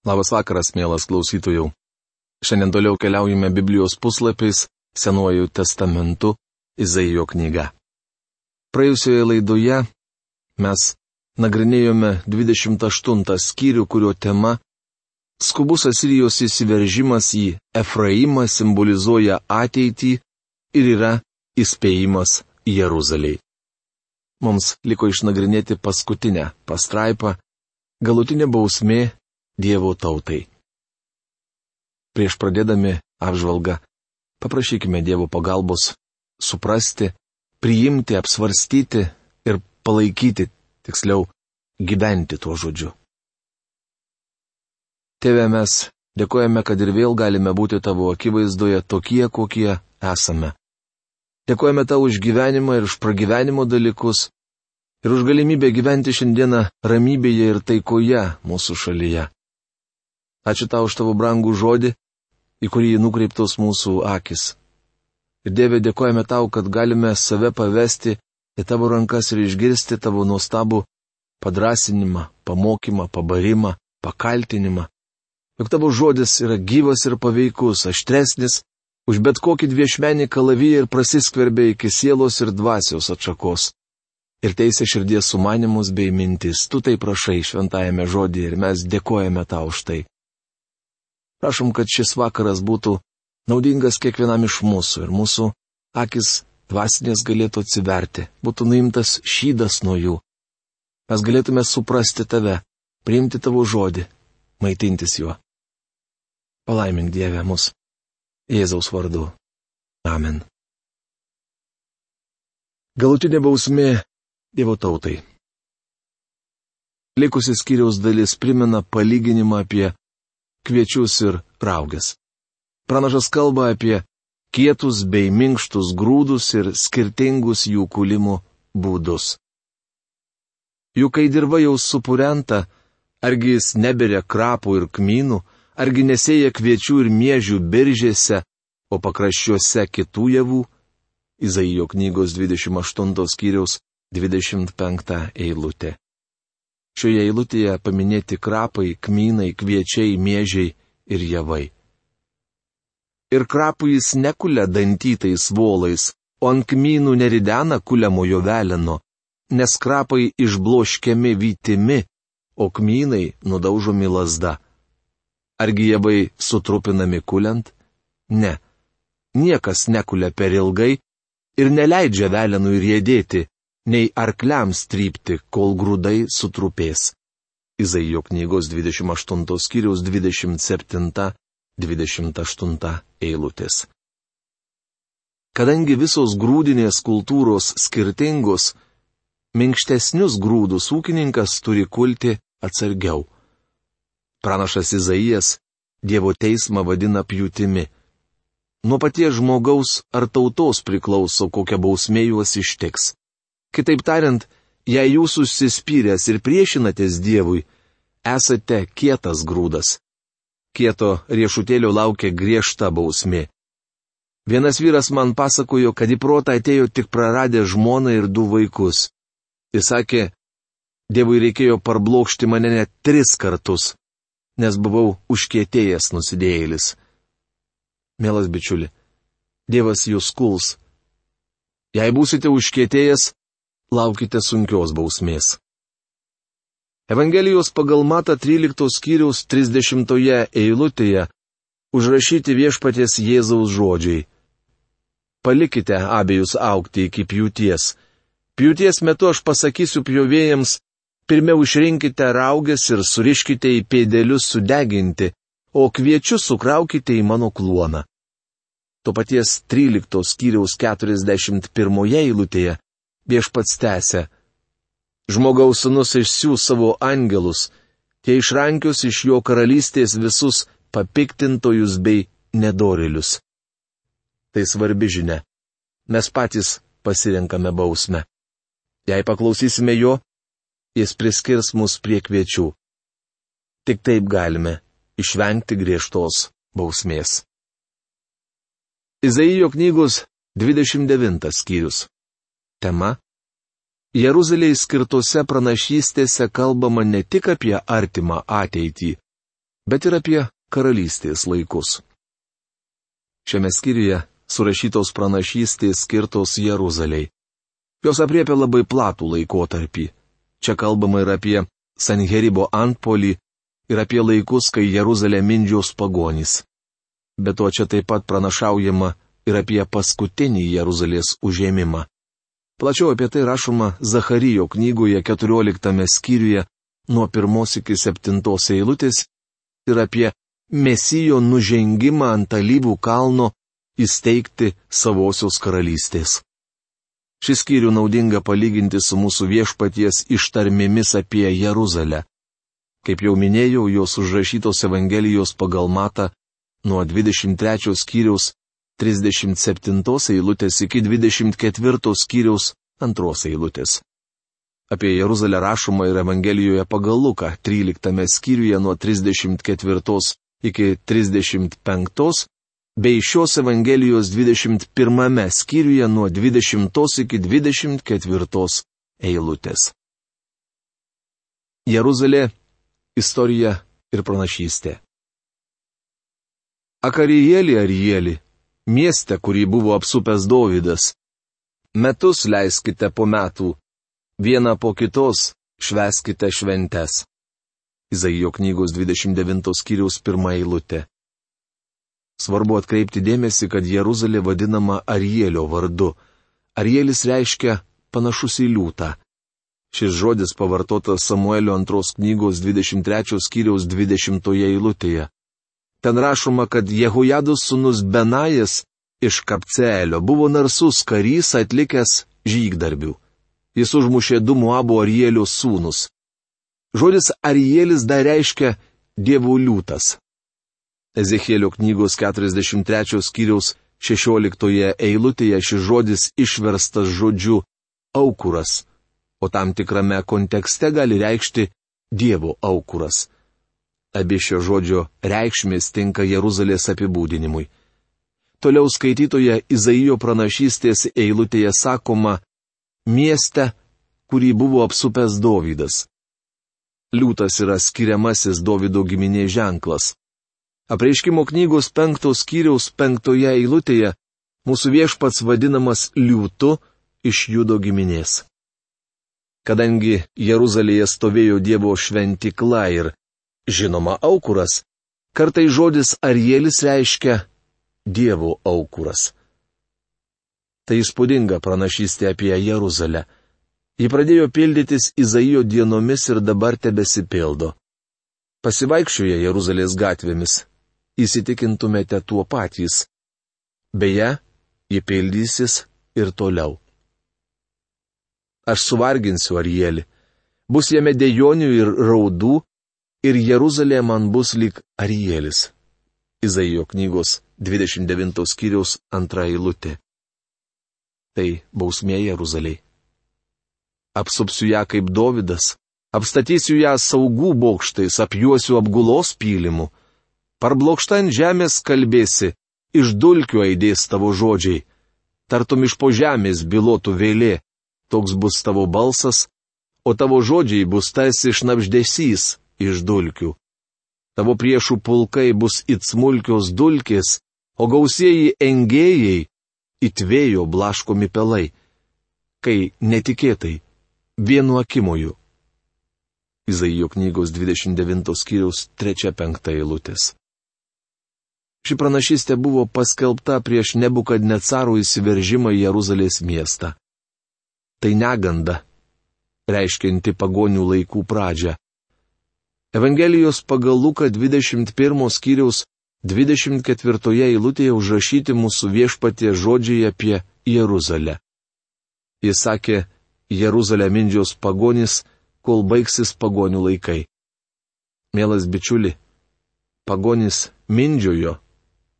Labas vakaras, mielas klausytojų. Šiandien toliau keliaujame Biblijos puslapiais Senuoju testamentu Izaijo knyga. Praėjusioje laidoje mes nagrinėjome 28 skyrių, kurio tema - skubus Asirijos įsiveržimas į Efraimą simbolizuoja ateitį ir yra įspėjimas Jeruzaliai. Mums liko išnagrinėti paskutinę pastraipą - galutinė bausmė Dievo tautai. Prieš pradėdami apžvalgą, paprašykime Dievo pagalbos suprasti, priimti, apsvarstyti ir palaikyti, tiksliau, gyventi tuo žodžiu. Tėve mes dėkojame, kad ir vėl galime būti tavo akivaizdoje tokie, kokie esame. Dėkojame tau už gyvenimą ir už pragyvenimo dalykus ir už galimybę gyventi šiandieną ramybėje ir taikoje mūsų šalyje. Ačiū tau už tavo brangų žodį, į kurį nukreiptos mūsų akis. Ir Dieve dėkojame tau, kad galime save pavesti į tavo rankas ir išgirsti tavo nuostabų padrasinimą, pamokymą, pabarimą, pakaltinimą. Juk tavo žodis yra gyvas ir paveikus, aštresnis už bet kokį dviešmenį kalaviją ir prasiskverbia iki sielos ir dvasios atšakos. Ir teisė širdies sumanimus bei mintis, tu tai prašai šventajame žodį ir mes dėkojame tau už tai. Prašom, kad šis vakaras būtų naudingas kiekvienam iš mūsų ir mūsų akis dvasinės galėtų atsiverti, būtų nuimtas šydas nuo jų. Mes galėtume suprasti tave, priimti tavo žodį, maitintis juo. Palaimink Dievę mus. Jėzaus vardu. Amen. Galutinė bausmė Dievo tautai. Likusi skyriaus dalis primena palyginimą apie kviečius ir raugas. Pranašas kalba apie kietus bei minkštus grūdus ir skirtingus jų kūlimų būdus. Juk kai dirba jau supurenta, argi jis neberia krapų ir kmynų, argi nesėja kviečių ir miežių biržėse, o pakraščiuose kitų javų? Izaijo knygos 28 skyriaus 25 eilutė. Šioje eilutėje paminėti krapai, kmynai, kviečiai, miežiai ir javai. Ir krapų jis nekulia dantytais volais, o ant kmynų neridena kuliamojo veleno, nes krapai išbloškiami vytimi, o kmynai nudaužomi lasda. Argi javai sutrupinami kuliant? Ne. Niekas nekulia per ilgai ir neleidžia velenui rėdėti, nei arkliams trypti, kol grūdai sutrupės. Izaijo knygos 28 skyriaus 27-28 eilutės. Kadangi visos grūdinės kultūros skirtingos, minkštesnius grūdus ūkininkas turi kulti atsargiau. Pranašas Izaijas Dievo teismą vadina pjūtimi. Nuo paties žmogaus ar tautos priklauso, kokia bausmė juos ištiks. Kitaip tariant, jei jūs užsispyręs ir priešinatės Dievui, esate kietas grūdas. Kieto riešutėlio laukia griežta bausmė. Vienas vyras man pasakojo, kad į protą atėjo tik praradę žmoną ir du vaikus. Jis sakė, Dievui reikėjo parblokšti mane net tris kartus, nes buvau užkietėjęs nusidėjėlis. Mielas bičiuli, Dievas jūs kuls. Jei būsite užkietėjęs, laukite sunkios bausmės. Evangelijos pagal Mata 13 skyriaus 30 eilutėje užrašyti viešpaties Jėzaus žodžiai. Palikite abiejus aukti iki pjūties. Pjūties metu aš pasakysiu pjovėjams, pirmiau išrinkite raugės ir suriškite į pėdelius sudeginti, o kviečius sukraukite į mano kluoną. To paties 13 skyriaus 41 eilutėje viešpats tęsė. Žmogaus sunus išsiūs savo angelus, tie išrankius iš jo karalystės visus papiktintojus bei nedorilius. Tai svarbi žinia. Mes patys pasirenkame bausmę. Jei paklausysime jo, jis priskirs mus prie kviečių. Tik taip galime išvengti griežtos bausmės. Izaijo knygos 29 skyrius. Tema - Jeruzalėje skirtose pranašystėse kalbama ne tik apie artimą ateitį, bet ir apie karalystės laikus. Šiame skyriuje surašytos pranašystės skirtos Jeruzaliai. Jos apriepia labai platų laikotarpį. Čia kalbama ir apie Sanheribo antpolį, ir apie laikus, kai Jeruzalė mindžiaus pagonys. Be to čia taip pat pranašaujama ir apie paskutinį Jeruzalės užėmimą. Plačiau apie tai rašoma Zacharyjo knygoje 14 skyriuje nuo 1 iki 7 eilutės ir apie Mesijo nužengimą ant alyvų kalno įsteigti savosios karalystės. Šis skyrių naudinga palyginti su mūsų viešpaties ištarmėmis apie Jeruzalę. Kaip jau minėjau, jos užrašytos Evangelijos pagal matą nuo 23 skyriaus 37 eilutės iki 24 skyriaus 2 eilutės. Apie Jeruzalę rašoma ir Evangelijoje pagal Luką 13 skyriuje nuo 34 iki 35 bei šios Evangelijos 21 skyriuje nuo 20 iki 24 eilutės. Jeruzalė - istorija ir pranašystė. Akarijėlį Arijėlį, mieste, kurį buvo apsupęs Dovydas. Metus leiskite po metų, vieną po kitos šveskite šventes. Izaijo knygos 29 skyriaus pirmą eilutę. Svarbu atkreipti dėmesį, kad Jeruzalė vadinama Arielio vardu. Arielis reiškia panašus į liūtą. Šis žodis pavartotas Samuelio antros knygos 23 skyriaus 20 eilutėje. Ten rašoma, kad Jehujados sunus Benajas iš Kapcelio buvo narsus karys atlikęs žygdarbių. Jis užmušė du Moabo Arielio sūnus. Žodis Arielis dar reiškia dievų liūtas. Ezekėlio knygos 43 skyriaus 16 eilutėje šis žodis išverstas žodžiu aukuras, o tam tikrame kontekste gali reikšti Dievo aukuras. Abi šio žodžio reikšmės tinka Jeruzalės apibūdinimui. Toliau skaitytoje Izaijo pranašystės eilutėje sakoma mieste, kurį buvo apsupęs Dovydas. Liūtas yra skiriamasis Davido giminės ženklas. Apreiškimo knygos penktos skyriaus penktoje eilutėje mūsų viešpats vadinamas liūtu iš judo giminės. Kadangi Jeruzalėje stovėjo Dievo šventikla ir, žinoma, aukuras, kartai žodis Arielis reiškia Dievo aukuras. Tai įspūdinga pranašystė apie Jeruzalę. Ji pradėjo pildytis Izaijo dienomis ir dabar tebesipildo. Pasivaikščioje Jeruzalės gatvėmis, įsitikintumėte tuo patys. Beje, ji pildysis ir toliau. Aš suvarginsiu Arielį, bus jame dėjonių ir raudų, ir Jeruzalė man bus lik Arielis. Izaijo knygos 29 skyriaus antra eilutė. Tai bausmė Jeruzaliai apsupsiu ją kaip Dovydas, apstatysiu ją saugų bokštais, apjuosiu apgulos pylimu. Parblokšta ant žemės kalbėsi, iš dulkių aidės tavo žodžiai, tartum iš po žemės bilotų vėlė, toks bus tavo balsas, o tavo žodžiai bus tarsi šnapždesys iš dulkių. Tavo priešų pulkai bus it smulkios dulkės, o gausieji engėjai it vėjo blaškomi pelai. Kai netikėtai vienu akimoju. Izaijo knygos 29 skyriaus 3-5 eilutės. Ši pranašystė buvo paskelbta prieš nebukadnecarų įsiveržimą į Jeruzalės miestą. Tai neganda, reiškinti pagonių laikų pradžią. Evangelijos pagal Luką 21 skyriaus 24 eilutėje užrašyti mūsų viešpatie žodžiai apie Jeruzalę. Jis sakė, Jeruzalę mindžios pagonys, kol baigsis pagonių laikai. Mielas bičiuli, pagonys mindžiojo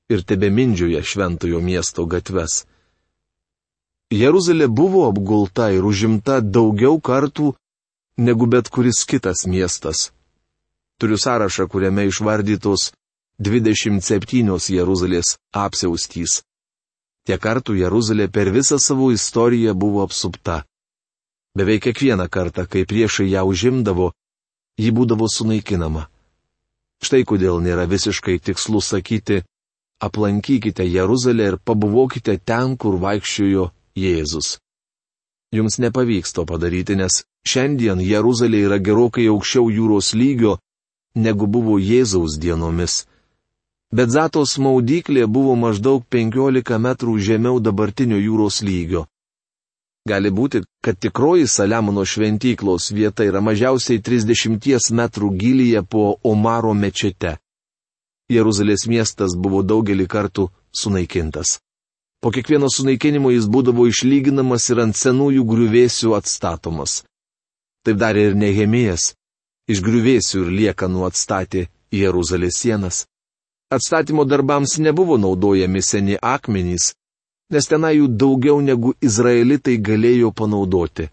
ir tebe mindžioja šventojo miesto gatves. Jeruzalė buvo apgulta ir užimta daugiau kartų negu bet kuris kitas miestas. Turiu sąrašą, kuriame išvardytos 27 Jeruzalės apsiaustys. Tiek kartų Jeruzalė per visą savo istoriją buvo apsupta. Beveik kiekvieną kartą, kai priešai ją užimdavo, ji būdavo sunaikinama. Štai kodėl nėra visiškai tikslu sakyti, aplankykite Jeruzalę ir pabuvokite ten, kur vaikščiojo Jėzus. Jums nepavyks to padaryti, nes šiandien Jeruzalė yra gerokai aukščiau jūros lygio, negu buvo Jėzaus dienomis. Bet Zatos maudyklė buvo maždaug 15 metrų žemiau dabartinio jūros lygio. Gali būti, kad tikroji Saliamono šventyklos vieta yra mažiausiai 30 metrų gilyje po Omaro mečete. Jeruzalės miestas buvo daugelį kartų sunaikintas. Po kiekvieno sunaikinimo jis būdavo išlyginamas ir ant senųjų griuvėsių atstatomas. Taip darė ir Nehemijas. Iš griuvėsių ir liekanų atstatė Jeruzalės sienas. Atstatymo darbams nebuvo naudojami seni akmenys, nes tenai jų daugiau negu izraelitai galėjo panaudoti.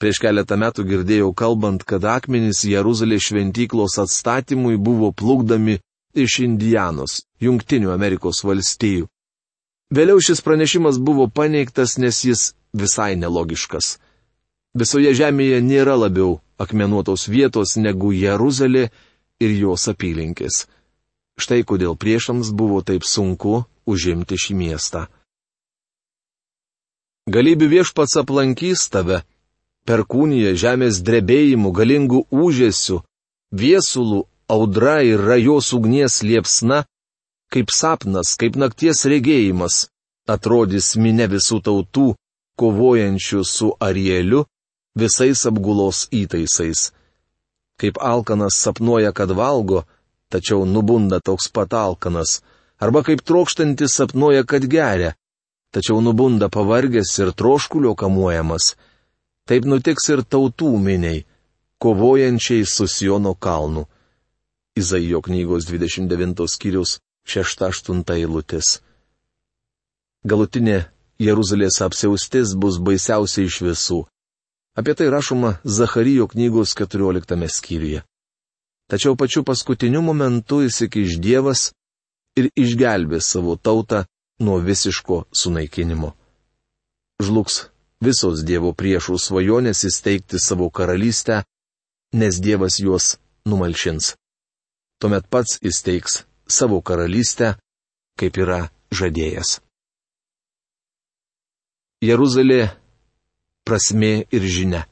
Prieš keletą metų girdėjau kalbant, kad akmenys Jeruzalės šventyklos atstatymui buvo plukdami iš Indianos, Junktinių Amerikos valstijų. Vėliau šis pranešimas buvo paneigtas, nes jis visai nelogiškas. Visoje žemėje nėra labiau akmenuotos vietos negu Jeruzalė ir jos apylinkės. Štai kodėl priešams buvo taip sunku užimti šį miestą. Galybių viešpats aplankys tave, perkūnyje žemės drebėjimų, galingų užėsių, viesulų, audra ir rajos ugnies liepsna, kaip sapnas, kaip nakties regėjimas, atrodys minė visų tautų, kovojančių su Arieliu, visais apgulos įtaisais. Kaip alkanas sapnuoja, kad valgo, tačiau nubunda toks pat alkanas, arba kaip trokštantis sapnuoja, kad geria, tačiau nubunda pavargęs ir troškulio kamuojamas. Taip nutiks ir tautų miniai, kovojančiai su Siono kalnu. Izaijo knygos 29 skyrius 6-8 eilutės. Galutinė Jeruzalės apsiaustis bus baisiausia iš visų. Apie tai rašoma Zacharijo knygos 14 skyriuje. Tačiau pačiu paskutiniu momentu įsikiš Dievas ir išgelbės savo tautą nuo visiško sunaikinimo. Žlugs visos Dievo priešų svajonės įsteigti savo karalystę, nes Dievas juos numalšins. Tuomet pats įsteigs savo karalystę, kaip yra žadėjęs. Jeruzalė - prasme ir žinia.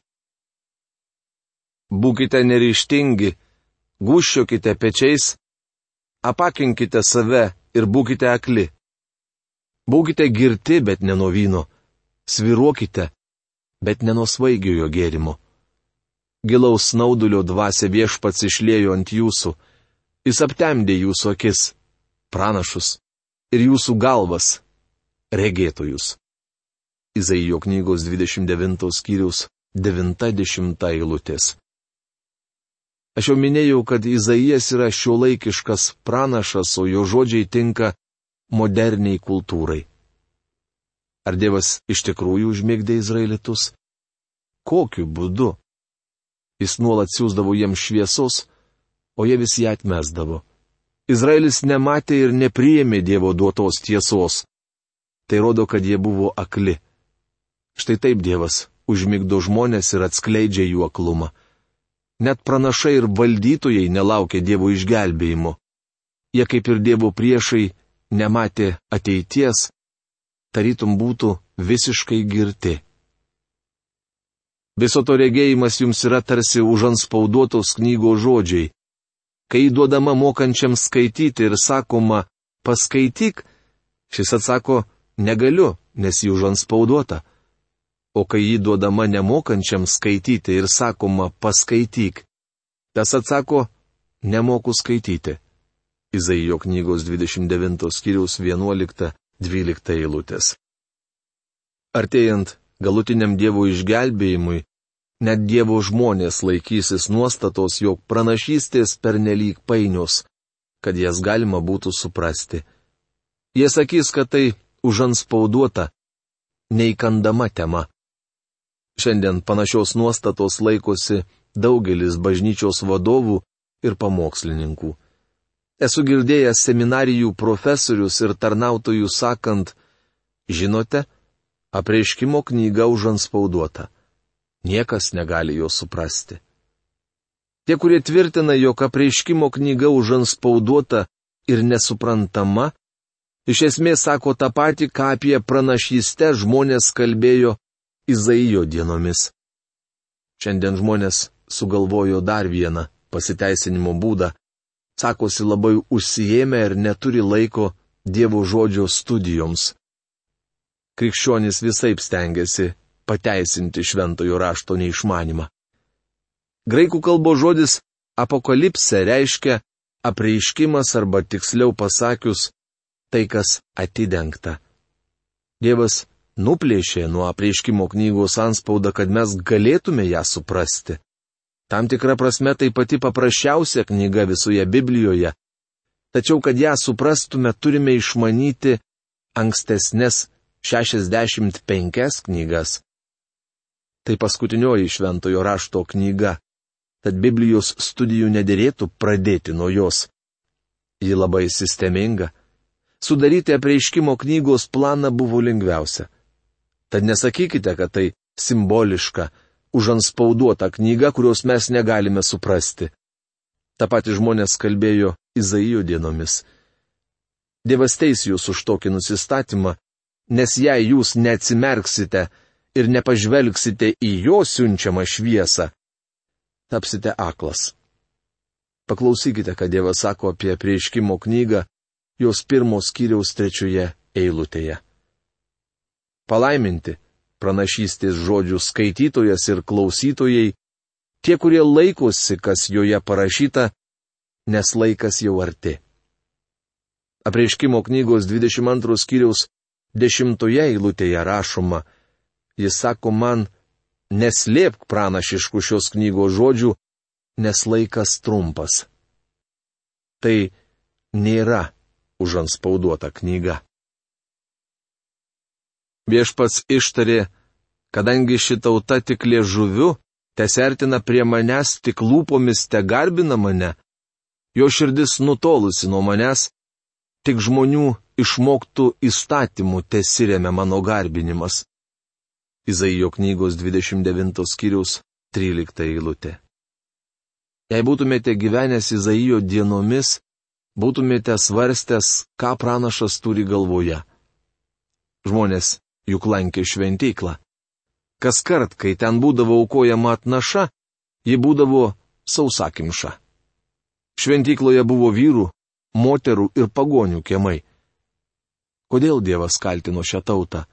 Būkite neryštingi, gušiokite pečiais, apakinkite save ir būkite akli. Būkite girti, bet ne nuo vyno. Sviruokite, bet ne nuo svaigiojo gėrimo. Gilaus snaudulio dvasia viešpats išlėjo ant jūsų. Jis aptemdė jūsų akis, pranašus ir jūsų galvas, regėtojus. Izaijo knygos 29 skyrius 90 eilutės. Aš jau minėjau, kad Izaijas yra šiuolaikiškas pranašas, o jo žodžiai tinka moderniai kultūrai. Ar Dievas iš tikrųjų užmėgdė Izraelitus? Kokiu būdu? Jis nuolat siūsdavo jiems šviesos, o jie vis ją atmesdavo. Izraelis nematė ir nepriėmė Dievo duotos tiesos. Tai rodo, kad jie buvo akli. Štai taip Dievas užmigdo žmonės ir atskleidžia jų aklumą. Net pranašai ir valdytojai nelaukia Dievo išgelbėjimo. Jie kaip ir Dievo priešai nematė ateities, tarytum būtų visiškai girti. Viso to regėjimas jums yra tarsi užanspauduotos knygos žodžiai. Kai duodama mokančiam skaityti ir sakoma, paskaityk, šis atsako, negaliu, nes jį užanspauduota. O kai jį duodama nemokančiam skaityti ir sakoma, paskaityk, tas atsako, nemoku skaityti. Izaijo knygos 29 skyriaus 11-12 eilutės. Artėjant galutiniam Dievo išgelbėjimui, net Dievo žmonės laikysis nuostatos, jog pranašystės pernelyg painios, kad jas galima būtų suprasti. Jie sakys, kad tai užanspauduota, neįkandama tema. Šiandien panašios nuostatos laikosi daugelis bažnyčios vadovų ir pamokslininkų. Esu girdėjęs seminarijų profesorius ir tarnautojų sakant, žinote, apreiškimo knyga užanspauduota. Niekas negali jo suprasti. Tie, kurie tvirtina, jog apreiškimo knyga užanspauduota ir nesuprantama, iš esmės sako tą patį, ką apie pranašystę žmonės kalbėjo Izaijo dienomis. Šiandien žmonės sugalvojo dar vieną pasiteisinimo būdą. Sakosi labai užsijėmę ir neturi laiko Dievo žodžio studijoms. Krikščionys visai stengiasi pateisinti šventojo rašto neišmanimą. Graikų kalbos žodis apokalipse reiškia apreiškimas arba tiksliau pasakius tai, kas atidengta. Dievas nuplėšė nuo apreiškimo knygos anspaudą, kad mes galėtume ją suprasti. Tam tikra prasme tai pati paprasčiausia knyga visoje Biblijoje. Tačiau, kad ją suprastume, turime išmanyti ankstesnės 65 knygas. Tai paskutinioji šventojo rašto knyga tad Biblijos studijų nederėtų pradėti nuo jos. Ji labai sisteminga. Sudaryti apreiškimo knygos planą buvo lengviausia. Tad nesakykite, kad tai simboliška, užanspauduota knyga, kurios mes negalime suprasti. Ta pati žmonės kalbėjo Izaijo dienomis. Dievas teis jūs už tokį nusistatymą, nes jei jūs neatsimerksite ir nepažvelgsite į jo siunčiamą šviesą, tapsite aklas. Paklausykite, ką Dievas sako apie prieškimo knygą, jos pirmos kiriaus trečioje eilutėje. Palaiminti pranašystės žodžių skaitytojas ir klausytojai, tie, kurie laikosi, kas joje parašyta, nes laikas jau arti. Apreiškimo knygos 22 skyriaus 10 eilutėje rašoma, jis sako man, neslėpk pranašiškų šios knygos žodžių, nes laikas trumpas. Tai nėra užanspauduota knyga. Viešpats ištarė, kadangi ši tauta tik liežuviu, tesertina prie manęs tik lūpomis te garbina mane, jo širdis nutolusi nuo manęs, tik žmonių išmoktų įstatymų tesirėmė mano garbinimas. Izaijo knygos 29 skyriaus 13 eilutė. Jei būtumėte gyvenęs Izaijo dienomis, būtumėte svarstęs, ką pranašas turi galvoje. Žmonės juk lankė šventyklą. Kas kart, kai ten būdavo aukojama atnaša, ji būdavo sausakimša. Šventykloje buvo vyrų, moterų ir pagonių kiemai. Kodėl Dievas kaltino šią tautą?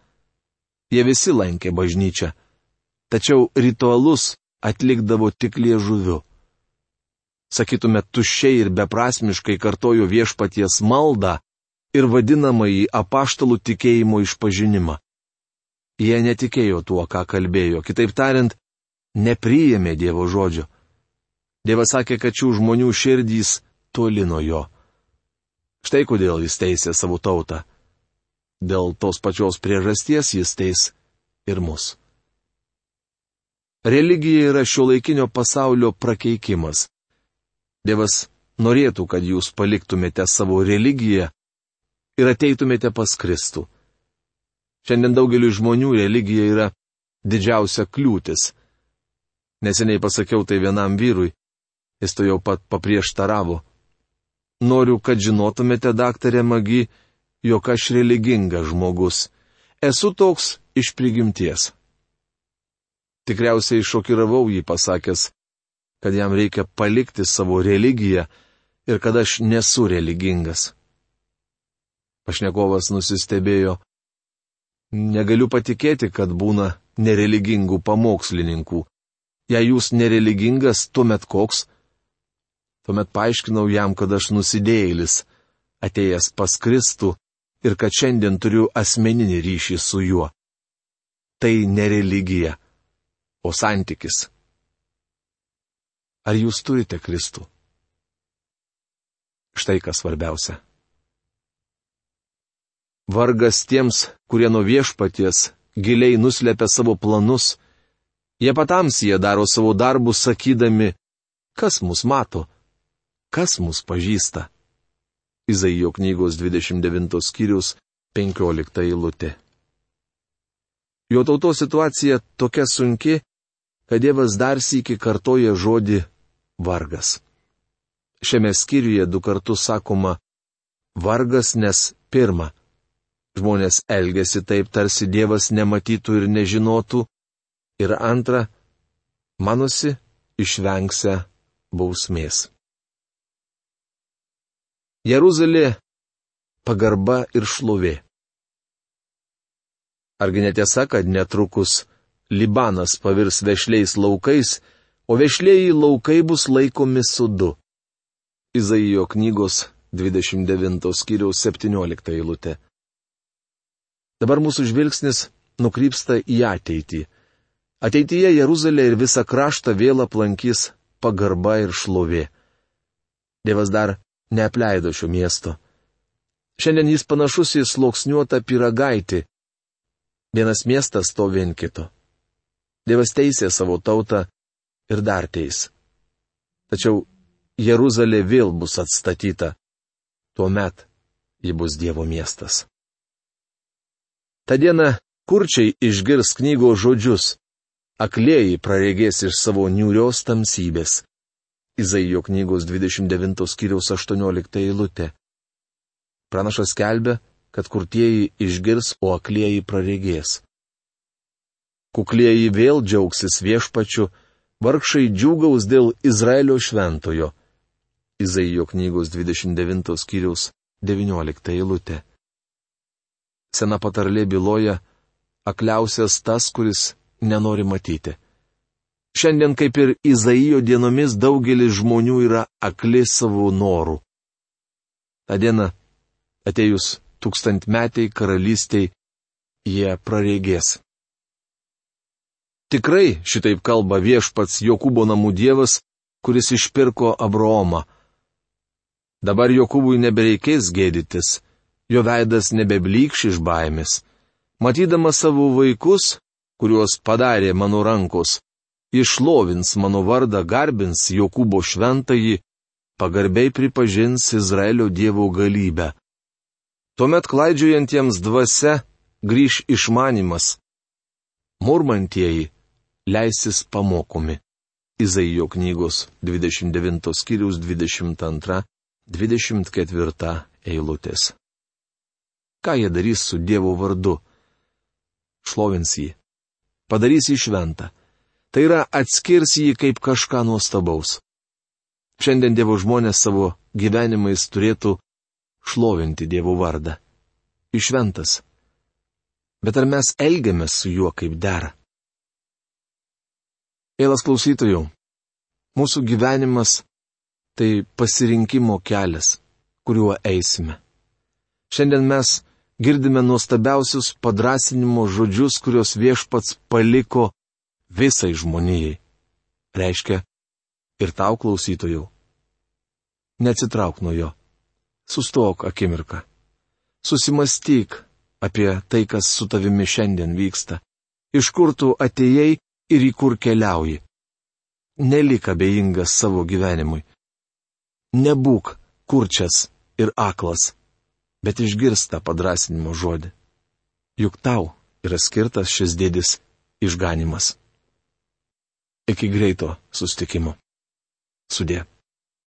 Jie visi lankė bažnyčią. Tačiau ritualus atlikdavo tik liežuviu. Sakytume, tuščiai ir beprasmiškai kartojo viešpaties maldą ir vadinamąjį apaštalų tikėjimo išpažinimą. Jie netikėjo tuo, ką kalbėjo, kitaip tariant, nepriėmė Dievo žodžio. Dievas sakė, kad šių žmonių širdys toli nuo jo. Štai kodėl jis teisė savo tautą. Dėl tos pačios priežasties jis teis ir mus. Religija yra šio laikinio pasaulio prakeikimas. Dievas norėtų, kad jūs paliktumėte savo religiją ir ateitumėte pas Kristų. Šiandien daugeliu žmonių religija yra didžiausia kliūtis. Neseniai pasakiau tai vienam vyrui, jis to jau pat paprieštaravo. Noriu, kad žinotumėte, daktarė Magi, jog aš religingas žmogus. Esu toks iš prigimties. Tikriausiai šokiravau jį pasakęs, kad jam reikia palikti savo religiją ir kad aš nesu religingas. Pašnekovas nusistebėjo. Negaliu patikėti, kad būna nereligingų pamokslininkų. Jei jūs nereligingas, tuomet koks? Tuomet paaiškinau jam, kad aš nusidėjėlis, atėjęs pas Kristų ir kad šiandien turiu asmeninį ryšį su juo. Tai ne religija, o santykis. Ar jūs turite Kristų? Štai kas svarbiausia. Vargas tiems, kurie nuo viešpaties giliai nuslepia savo planus, jie patamsyje daro savo darbus sakydami, kas mus mato, kas mus pažįsta. Izaijo knygos 29 skyrius 15 eilutė. Jo tautos situacija tokia sunki, kad Dievas dar sįki kartoja žodį vargas. Šiame skyriuje du kartus sakoma vargas, nes pirma, žmonės elgesi taip, tarsi Dievas nematytų ir nežinotų, ir antra, manosi, išvengsia bausmės. Jeruzalė - pagarba ir šlovė. Argi netiesa, kad netrukus Libanas pavirs vešliais laukais, o vešlėjai laukai bus laikomi sudu. Izaijo knygos 29 skyriaus 17 eilutė. Dabar mūsų žvilgsnis nukrypsta į ateitį. Ateityje Jeruzalė ir visą kraštą vėl aplankys pagarba ir šlovė. Dievas dar neapleido šio miesto. Šiandien jis panašus į sloksniuotą piragaitį. Vienas miestas to vien kito. Dievas teisė savo tautą ir dar teis. Tačiau Jeruzalė vėl bus atstatyta. Tuomet ji bus Dievo miestas. Ta diena kurčiai išgirs knygos žodžius, aklėjai praregės iš savo niūrios tamsybės. Izaijo knygos 29 skyriaus 18 eilutė. Pranašas kelbė, kad kurtieji išgirs, o aklėjai praregės kuklieji vėl džiaugsis viešpačiu, vargšai džiūgaus dėl Izraelio šventojo. Izaijo knygos 29 skyriaus 19 eilutė. Sena patarlė byloja, akliausias tas, kuris nenori matyti. Šiandien kaip ir Izaijo dienomis daugelis žmonių yra akli savo norų. Ta diena, atejus tūkstantmetiai karalystiai, jie praregės. Tikrai šitaip kalba viešpats Jokūbo namų dievas, kuris išpirko Abraomą. Dabar Jokūbui nebereikės gėdytis, jo veidas nebeblyks iš baimės. Matydamas savo vaikus, kuriuos padarė mano rankos, išlovins mano vardą, garbins Jokūbo šventąjį, pagarbiai pripažins Izraelio dievo galybę. Tuomet klaidžiojantiems dvasia grįž išmanimas. Murmantieji leisis pamokomi. Izaijo knygos 29 skyriaus 22-24 eilutės. Ką jie darys su Dievo vardu? Šlovins jį. Padarys jį šventą. Tai yra atskirs jį kaip kažką nuostabaus. Šiandien Dievo žmonės savo gyvenimais turėtų šlovinti Dievo vardą. Išventas. Bet ar mes elgiamės su juo kaip dera? Eilas klausytojų, mūsų gyvenimas tai pasirinkimo kelias, kuriuo eisime. Šiandien mes girdime nuostabiausius padrasinimo žodžius, kuriuos viešpats paliko visai žmonijai. Reiškia, ir tau klausytojų. Neatsitrauk nuo jo. Sustok akimirką. Susimastyk apie tai, kas su tavimi šiandien vyksta. Iš kur tu atėjai ir į kur keliauji. Nelik abejingas savo gyvenimui. Nebūk kurčias ir aklas, bet išgirsta padrasinimo žodį. Juk tau yra skirtas šis dėdis išganimas. Iki greito sustikimo. Sudė.